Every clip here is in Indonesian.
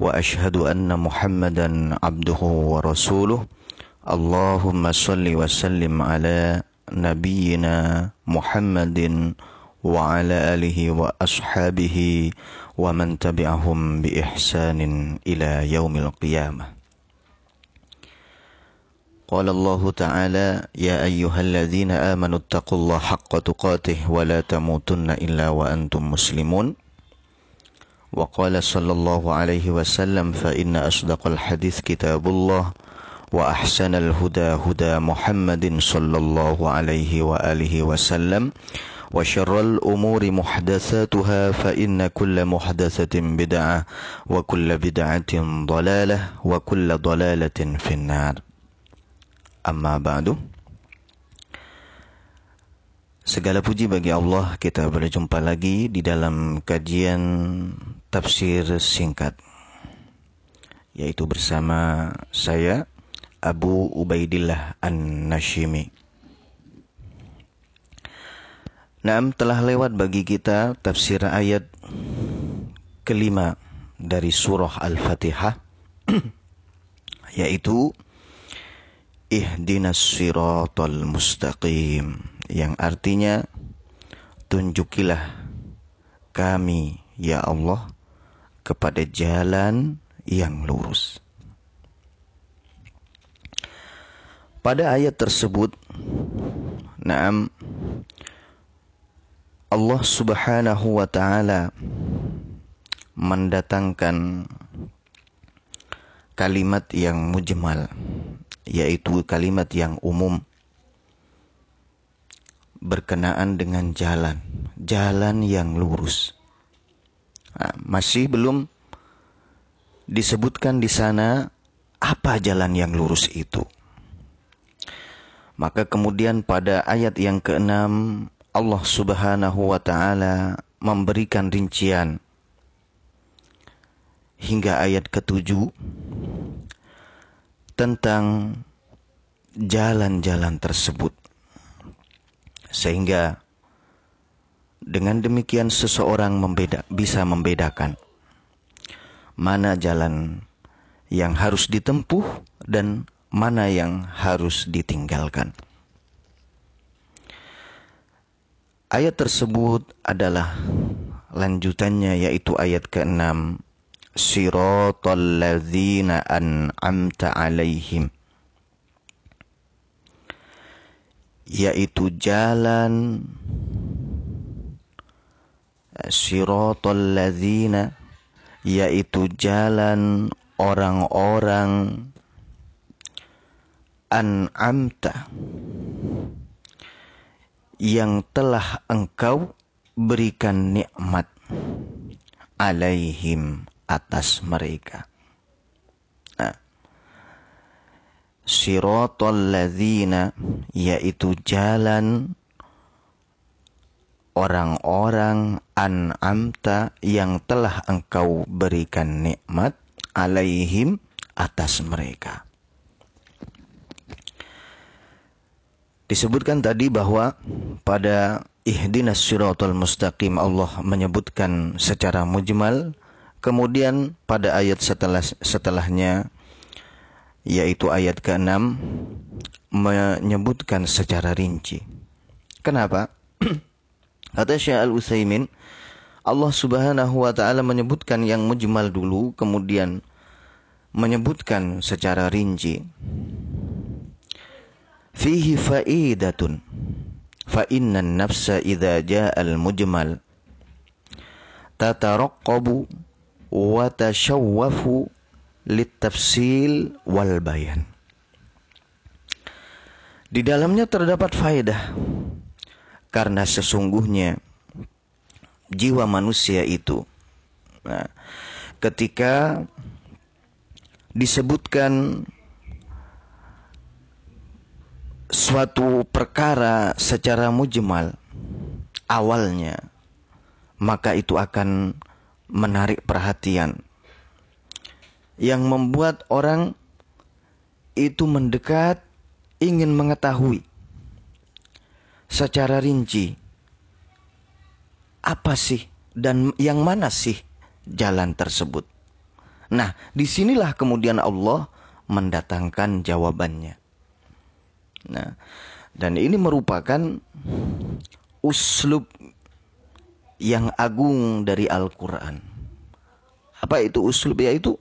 وأشهد أن محمدا عبده ورسوله. اللهم صل وسلم على نبينا محمد وعلى آله وأصحابه ومن تبعهم بإحسان إلى يوم القيامة. قال الله تعالى يا أيها الذين آمنوا اتقوا الله حق تقاته ولا تموتن إلا وأنتم مسلمون. وقال صلى الله عليه وسلم فإن أصدق الحديث كتاب الله وأحسن الهدى هدى محمد صلى الله عليه وآله وسلم وشر الأمور محدثاتها فإن كل محدثة بدعة وكل بدعة ضلالة وكل ضلالة في النار. أما بعد Segala puji bagi Allah. Kita berjumpa lagi di dalam kajian tafsir singkat. Yaitu bersama saya Abu Ubaidillah An-Nashimi. Naam telah lewat bagi kita tafsir ayat kelima dari surah Al-Fatihah. Yaitu Ihdinas siratal mustaqim yang artinya tunjukilah kami ya Allah kepada jalan yang lurus. Pada ayat tersebut, Naam Allah Subhanahu wa taala mendatangkan kalimat yang mujmal yaitu kalimat yang umum berkenaan dengan jalan, jalan yang lurus. Nah, masih belum disebutkan di sana apa jalan yang lurus itu. Maka kemudian pada ayat yang keenam Allah Subhanahu wa taala memberikan rincian hingga ayat ketujuh tentang jalan-jalan tersebut. Sehingga dengan demikian seseorang membeda, bisa membedakan mana jalan yang harus ditempuh dan mana yang harus ditinggalkan. Ayat tersebut adalah lanjutannya yaitu ayat ke-6 Siratal ladzina an'amta alaihim yaitu jalan Siratal ladzina yaitu jalan orang-orang an'amta yang telah engkau berikan nikmat alaihim atas mereka. Nah, siratal ladzina yaitu jalan orang-orang an'amta yang telah engkau berikan nikmat alaihim atas mereka. Disebutkan tadi bahwa pada ihdinas siratal mustaqim Allah menyebutkan secara mujmal kemudian pada ayat setelah setelahnya yaitu ayat ke-6 menyebutkan secara rinci. Kenapa? Kata Syekh Al-Utsaimin Allah Subhanahu wa taala menyebutkan yang mujmal dulu kemudian menyebutkan secara rinci fihi faidatun fa inna nafsa idza jaa al mujmal tataraqqabu wa tashawwafu litafsil wal bayan di dalamnya terdapat faedah. Karena sesungguhnya jiwa manusia itu nah, ketika disebutkan suatu perkara secara mujmal awalnya maka itu akan menarik perhatian yang membuat orang itu mendekat ingin mengetahui secara rinci apa sih dan yang mana sih jalan tersebut. Nah, di sinilah kemudian Allah mendatangkan jawabannya. Nah, dan ini merupakan uslub yang agung dari Al-Quran. Apa itu uslub? Yaitu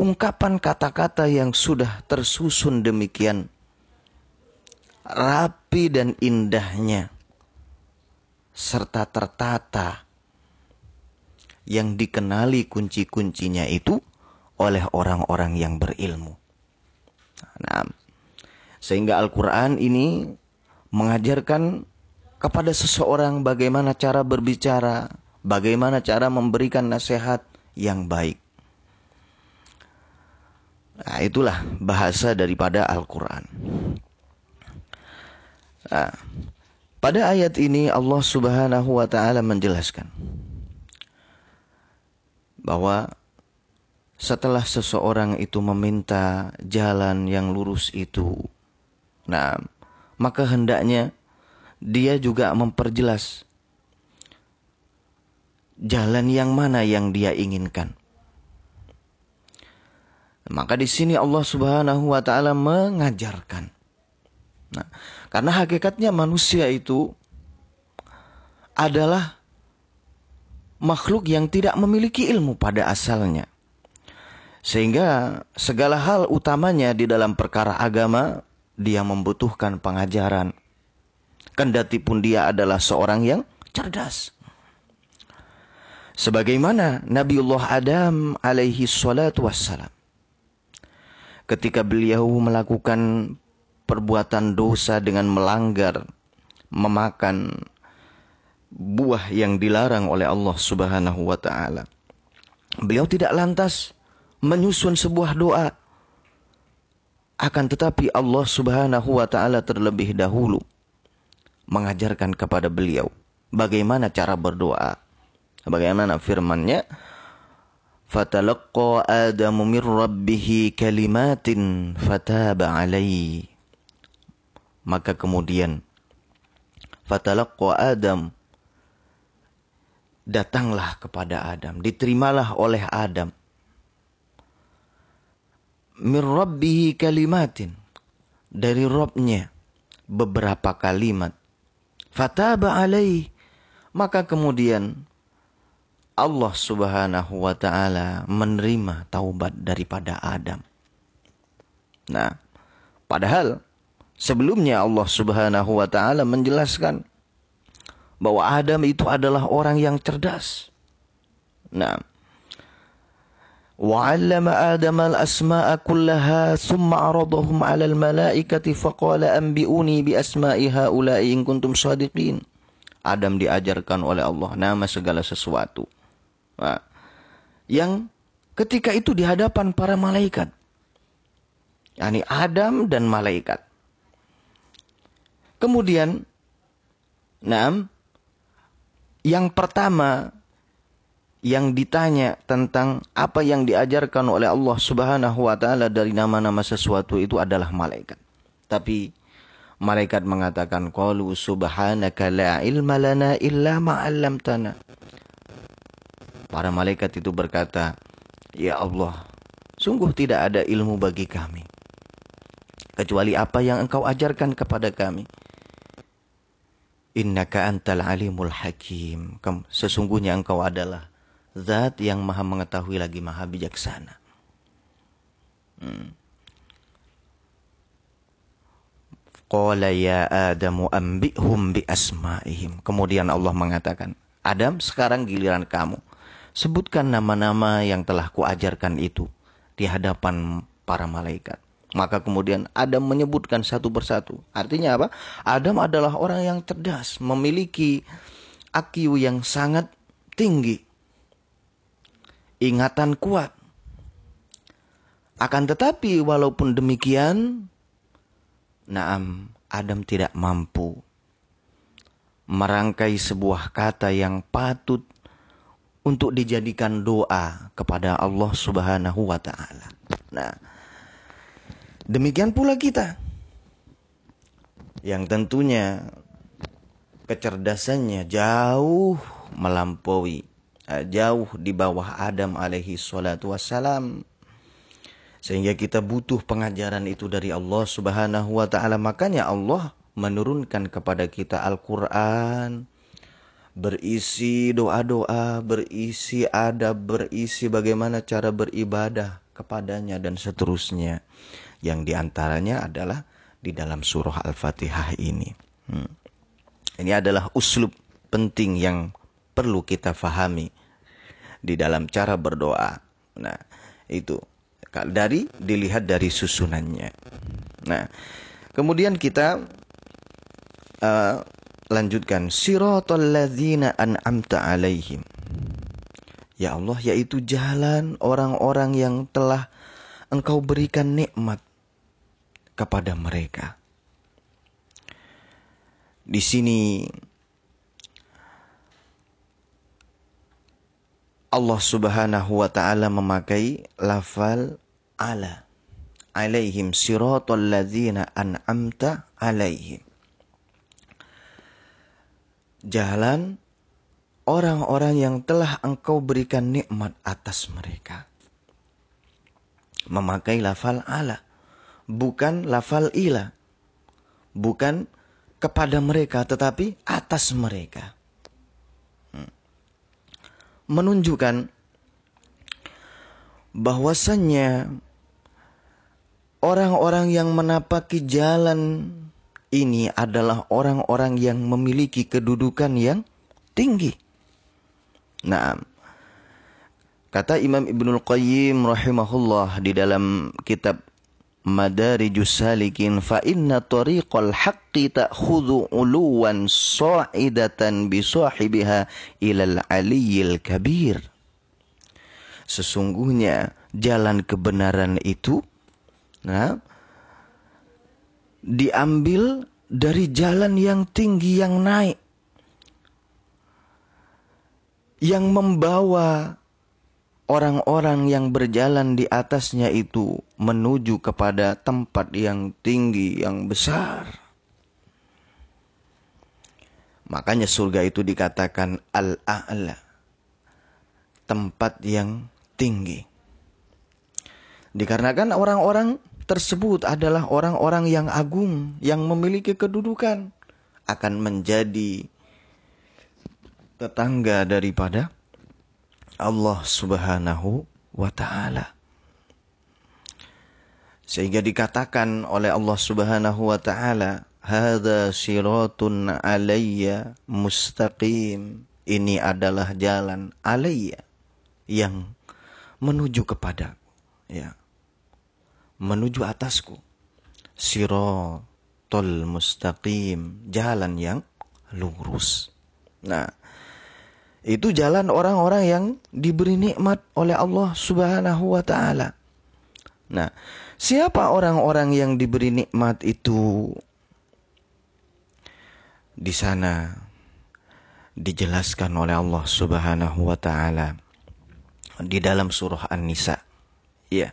ungkapan kata-kata yang sudah tersusun demikian rapi dan indahnya serta tertata yang dikenali kunci-kuncinya itu oleh orang-orang yang berilmu. Nah, sehingga Al-Quran ini mengajarkan kepada seseorang bagaimana cara berbicara, bagaimana cara memberikan nasihat yang baik. Nah, itulah bahasa daripada Al-Quran. Nah, pada ayat ini Allah Subhanahu wa taala menjelaskan bahwa setelah seseorang itu meminta jalan yang lurus itu, nah, maka hendaknya dia juga memperjelas jalan yang mana yang dia inginkan. Maka di sini Allah Subhanahu wa taala mengajarkan. Nah, karena hakikatnya manusia itu adalah makhluk yang tidak memiliki ilmu pada asalnya. Sehingga segala hal utamanya di dalam perkara agama dia membutuhkan pengajaran. Kendati pun dia adalah seorang yang cerdas. Sebagaimana Nabiullah Adam alaihi salatu wassalam. Ketika beliau melakukan perbuatan dosa dengan melanggar, memakan buah yang dilarang oleh Allah Subhanahu wa taala. Beliau tidak lantas menyusun sebuah doa. Akan tetapi Allah Subhanahu wa taala terlebih dahulu mengajarkan kepada beliau bagaimana cara berdoa. Bagaimana firman-Nya? Fatalaqqa Adamu min rabbih kalimatin fataba alaihi maka kemudian fatalaqqa Adam datanglah kepada Adam, diterimalah oleh Adam. Min rabbihi kalimatin dari Robnya beberapa kalimat. Fataba alaih maka kemudian Allah subhanahu wa ta'ala menerima taubat daripada Adam. Nah, padahal Sebelumnya Allah Subhanahu wa taala menjelaskan bahwa Adam itu adalah orang yang cerdas. Nah, وعلم آدم الأسماء كلها ثم عرضهم على الملائكة فقال أنبئوني بأسماء هؤلاء إن كنتم صادقين Adam diajarkan oleh Allah nama segala sesuatu. Yang ketika itu di hadapan para malaikat. yakni Adam dan malaikat. Kemudian, enam, yang pertama yang ditanya tentang apa yang diajarkan oleh Allah Subhanahu wa taala dari nama-nama sesuatu itu adalah malaikat. Tapi malaikat mengatakan qalu subhanaka la ilma lana illa ma 'allamtana. Para malaikat itu berkata, "Ya Allah, sungguh tidak ada ilmu bagi kami kecuali apa yang Engkau ajarkan kepada kami." Innaka antal alimul hakim. Sesungguhnya engkau adalah zat yang maha mengetahui lagi maha bijaksana. Hmm. Qala ya Adamu ambihum bi asma'ihim. Kemudian Allah mengatakan, Adam sekarang giliran kamu. Sebutkan nama-nama yang telah kuajarkan itu di hadapan para malaikat. Maka kemudian Adam menyebutkan satu persatu. Artinya apa? Adam adalah orang yang cerdas, memiliki IQ yang sangat tinggi. Ingatan kuat. Akan tetapi walaupun demikian, Naam, Adam tidak mampu merangkai sebuah kata yang patut untuk dijadikan doa kepada Allah Subhanahu wa taala. Nah, demikian pula kita. Yang tentunya kecerdasannya jauh melampaui eh, jauh di bawah Adam alaihi salatu wassalam. Sehingga kita butuh pengajaran itu dari Allah Subhanahu wa taala. Makanya Allah menurunkan kepada kita Al-Qur'an berisi doa-doa, berisi adab, berisi bagaimana cara beribadah kepadanya dan seterusnya. Yang di antaranya adalah di dalam surah Al-Fatihah ini. Hmm. Ini adalah uslub penting yang perlu kita fahami di dalam cara berdoa. Nah, itu dari dilihat dari susunannya. Nah, kemudian kita uh, lanjutkan siratal ladzina an'amta alaihim. Ya Allah, yaitu jalan orang-orang yang telah Engkau berikan nikmat kepada mereka. Di sini Allah Subhanahu wa taala memakai lafal ala alaihim siratal ladzina an'amta alaihim. Jalan orang-orang yang telah engkau berikan nikmat atas mereka. Memakai lafal ala, bukan lafal ila. Bukan kepada mereka tetapi atas mereka. Hmm. Menunjukkan bahwasannya orang-orang yang menapaki jalan ini adalah orang-orang yang memiliki kedudukan yang tinggi. Nah, kata Imam Ibnul Qayyim rahimahullah di dalam kitab madarijus salikin fa inna tariqal haqqi ta'khudhu uluwan sa'idatan bi sahibiha ilal aliyil kabir sesungguhnya jalan kebenaran itu nah diambil dari jalan yang tinggi yang naik yang membawa orang-orang yang berjalan di atasnya itu menuju kepada tempat yang tinggi, yang besar. Makanya surga itu dikatakan al-a'la. Tempat yang tinggi. Dikarenakan orang-orang tersebut adalah orang-orang yang agung, yang memiliki kedudukan, akan menjadi tetangga daripada Allah Subhanahu wa taala. Sehingga dikatakan oleh Allah Subhanahu wa taala, "Hadza siratun alayya mustaqim." Ini adalah jalan alayya yang menuju kepada ya. Menuju atasku. Siratul mustaqim, jalan yang lurus. Nah, itu jalan orang-orang yang diberi nikmat oleh Allah Subhanahu wa taala. Nah, siapa orang-orang yang diberi nikmat itu? Di sana dijelaskan oleh Allah Subhanahu wa taala di dalam surah An-Nisa. Ya.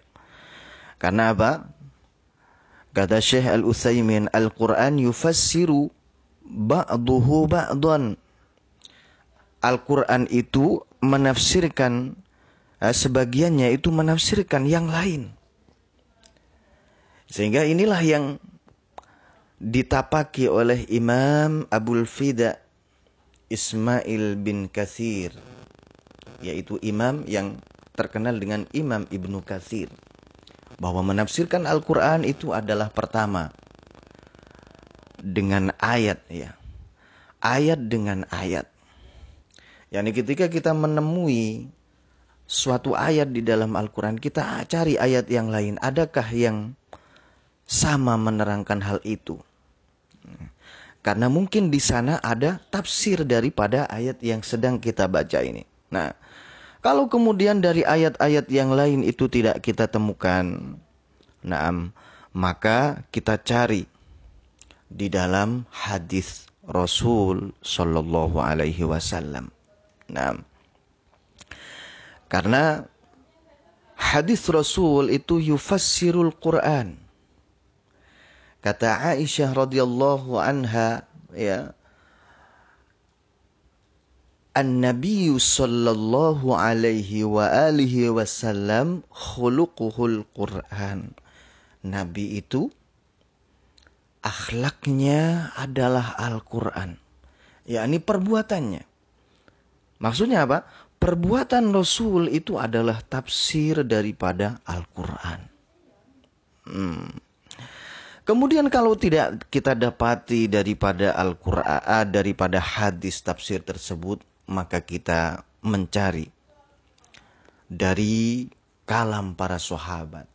Karena apa? Kata Syekh Al-Utsaimin, Al-Qur'an yufassiru ba'duhu ba'dan Al-Quran itu menafsirkan eh, sebagiannya itu menafsirkan yang lain. Sehingga inilah yang ditapaki oleh Imam Abul Fida Ismail bin Kathir yaitu imam yang terkenal dengan Imam Ibnu Kathir bahwa menafsirkan Al-Qur'an itu adalah pertama dengan ayat ya. Ayat dengan ayat. Yani ketika kita menemui suatu ayat di dalam Al-Quran, kita cari ayat yang lain. Adakah yang sama menerangkan hal itu? Karena mungkin di sana ada tafsir daripada ayat yang sedang kita baca ini. Nah, Kalau kemudian dari ayat-ayat yang lain itu tidak kita temukan, naam, maka kita cari di dalam hadis Rasul Shallallahu Alaihi Wasallam. Nah, karena hadis Rasul itu yufassirul Quran. Kata Aisyah radhiyallahu anha, ya, An-Nabi sallallahu alaihi wa alihi wasallam khuluquhul Quran. Nabi itu akhlaknya adalah Al-Quran. Ya, ini perbuatannya. Maksudnya apa? Perbuatan Rasul itu adalah tafsir daripada Al-Quran. Hmm. Kemudian kalau tidak kita dapati daripada Al-Quran, ah, daripada hadis tafsir tersebut, maka kita mencari dari kalam para sahabat.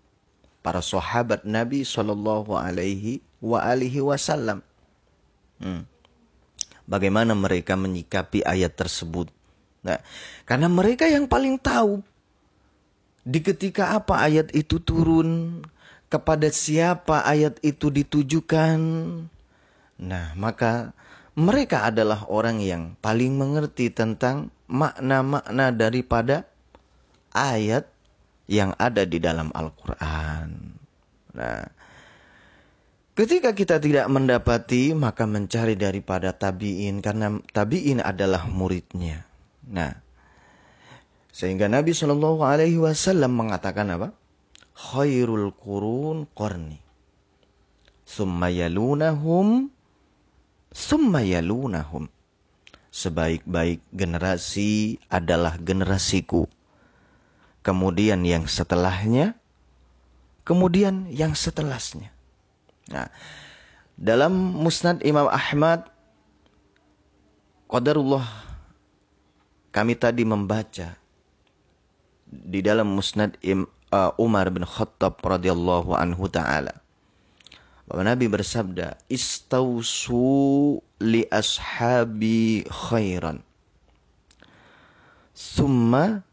Para sahabat Nabi Shallallahu Alaihi wa alihi wasallam. Hmm. Bagaimana mereka menyikapi ayat tersebut? Nah, karena mereka yang paling tahu di ketika apa ayat itu turun, kepada siapa ayat itu ditujukan. Nah, maka mereka adalah orang yang paling mengerti tentang makna-makna daripada ayat yang ada di dalam Al-Quran. Nah, ketika kita tidak mendapati, maka mencari daripada tabiin, karena tabiin adalah muridnya. Nah, sehingga Nabi Shallallahu Alaihi Wasallam mengatakan apa? Khairul kurun korni. Summa yalunahum summa yalunahum. Sebaik-baik generasi adalah generasiku. Kemudian yang setelahnya, kemudian yang setelahnya. Nah, dalam Musnad Imam Ahmad, Qadarullah kami tadi membaca di dalam Musnad uh, Umar bin Khattab radhiyallahu anhu taala bahwa Nabi bersabda, "Istausu li ashabi khairan." Summa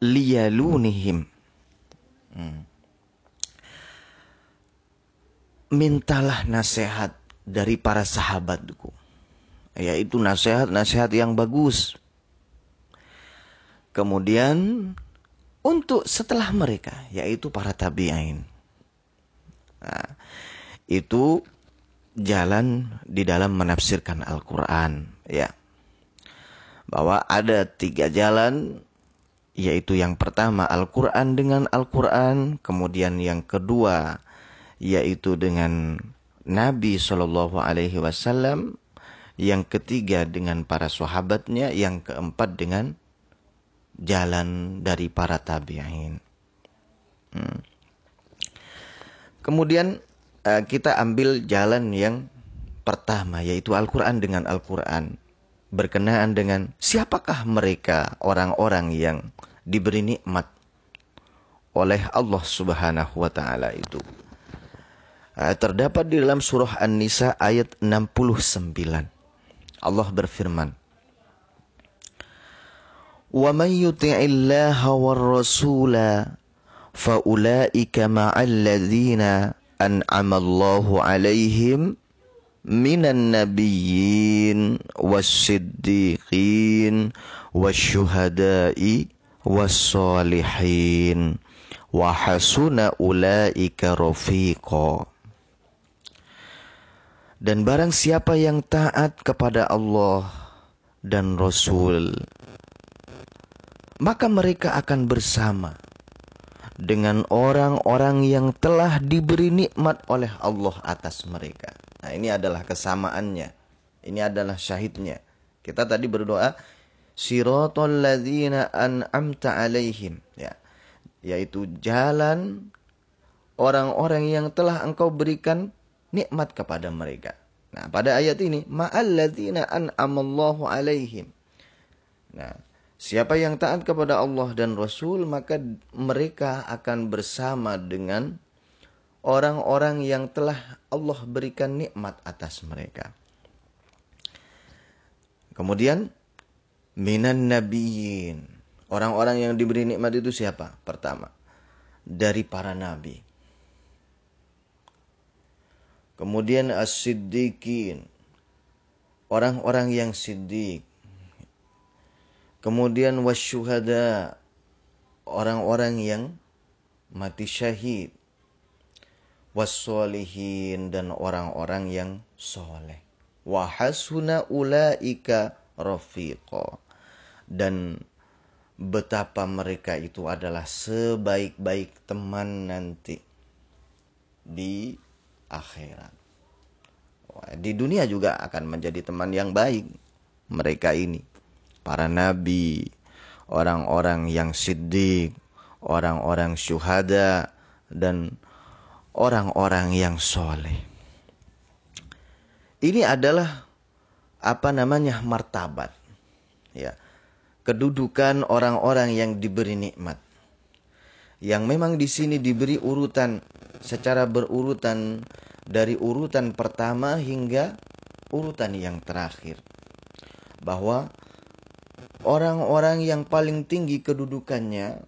liyalunihim. Hmm. Mintalah nasihat dari para sahabatku. Yaitu nasihat-nasihat yang bagus. Kemudian untuk setelah mereka, yaitu para tabi'in. Nah, itu jalan di dalam menafsirkan Al-Quran, ya. Bahwa ada tiga jalan, yaitu yang pertama Al-Quran dengan Al-Quran, kemudian yang kedua yaitu dengan Nabi Shallallahu Alaihi Wasallam, yang ketiga dengan para sahabatnya, yang keempat dengan jalan dari para tabi'in. Hmm. Kemudian uh, kita ambil jalan yang pertama yaitu Al-Qur'an dengan Al-Qur'an. Berkenaan dengan siapakah mereka orang-orang yang diberi nikmat oleh Allah Subhanahu wa taala itu. Uh, terdapat di dalam surah An-Nisa ayat 69. Allah berfirman, "Wa yuti'illaha war rasula فأولئك مع الذين أنعم الله عليهم من النبيين والصديقين والشهداء والصالحين وحسن أولئك رفيقا Dan barang siapa yang taat kepada Allah dan Rasul, maka mereka akan bersama dengan orang-orang yang telah diberi nikmat oleh Allah atas mereka. Nah, ini adalah kesamaannya. Ini adalah syahidnya. Kita tadi berdoa siratal ladzina an'amta alaihim ya. Yaitu jalan orang-orang yang telah engkau berikan nikmat kepada mereka. Nah, pada ayat ini ma'al ladzina an'amallahu alaihim. Nah, Siapa yang taat kepada Allah dan Rasul, maka mereka akan bersama dengan orang-orang yang telah Allah berikan nikmat atas mereka. Kemudian minan nabiyyin. Orang-orang yang diberi nikmat itu siapa? Pertama, dari para nabi. Kemudian as-siddiqin. Orang-orang yang siddiq. Kemudian wasyuhada. Orang-orang yang mati syahid. Wassolihin dan orang-orang yang soleh. Wahasuna ulaika rafiqa. Dan betapa mereka itu adalah sebaik-baik teman nanti di akhirat. Di dunia juga akan menjadi teman yang baik mereka ini. Para nabi, orang-orang yang siddiq, orang-orang syuhada, dan orang-orang yang soleh. Ini adalah apa namanya martabat. Ya. Kedudukan orang-orang yang diberi nikmat yang memang di sini diberi urutan secara berurutan dari urutan pertama hingga urutan yang terakhir. Bahwa orang-orang yang paling tinggi kedudukannya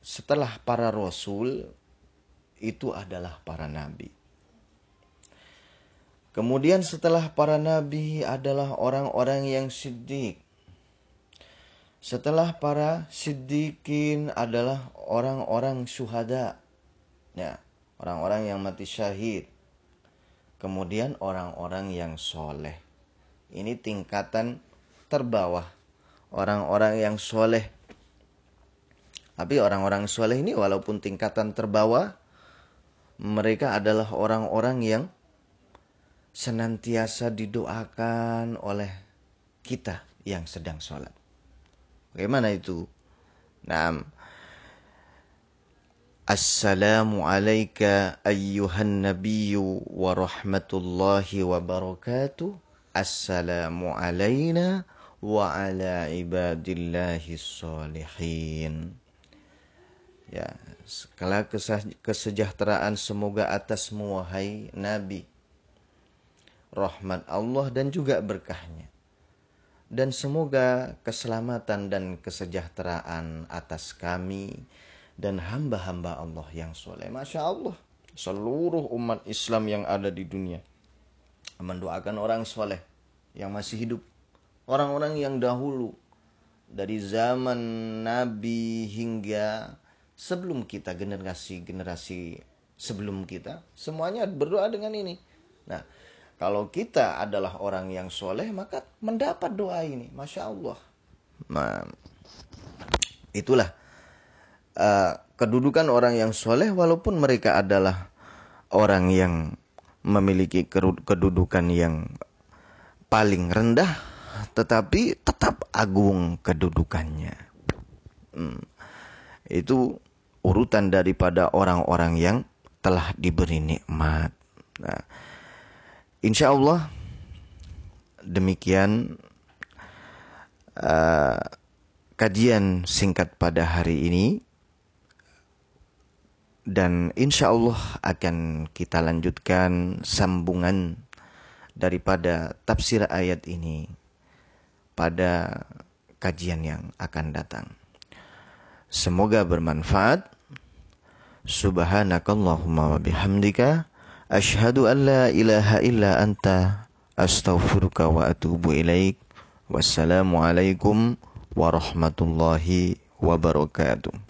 setelah para rasul itu adalah para nabi. Kemudian setelah para nabi adalah orang-orang yang siddiq. Setelah para siddiqin adalah orang-orang syuhada. Ya, orang-orang yang mati syahid. Kemudian orang-orang yang soleh. Ini tingkatan terbawah. Orang-orang yang soleh. Tapi orang-orang soleh ini walaupun tingkatan terbawah. Mereka adalah orang-orang yang senantiasa didoakan oleh kita yang sedang sholat. Bagaimana itu? Nah, Assalamu alayka ayyuhan nabiyyu wa rahmatullahi wa barakatuh. Assalamu alayna wa ala ibadillahi salihin. Ya, segala kesejahteraan semoga atasmu wahai Nabi. Rahmat Allah dan juga berkahnya dan semoga keselamatan dan kesejahteraan atas kami dan hamba-hamba Allah yang soleh. Masya Allah, seluruh umat Islam yang ada di dunia mendoakan orang soleh yang masih hidup. Orang-orang yang dahulu dari zaman Nabi hingga sebelum kita generasi-generasi sebelum kita semuanya berdoa dengan ini. Nah, kalau kita adalah orang yang soleh, maka mendapat doa ini. Masya Allah. Nah, itulah uh, kedudukan orang yang soleh walaupun mereka adalah orang yang memiliki kedudukan yang paling rendah, tetapi tetap agung kedudukannya. Hmm. Itu urutan daripada orang-orang yang telah diberi nikmat. Nah, Insya Allah demikian uh, kajian singkat pada hari ini dan insya Allah akan kita lanjutkan sambungan daripada tafsir ayat ini pada kajian yang akan datang. Semoga bermanfaat. Subhanakallahumma wa bihamdika Ashhadu an la ilaha illa anta astaghfiruka wa atubu ilaik. Wassalamualaikum warahmatullahi wabarakatuh.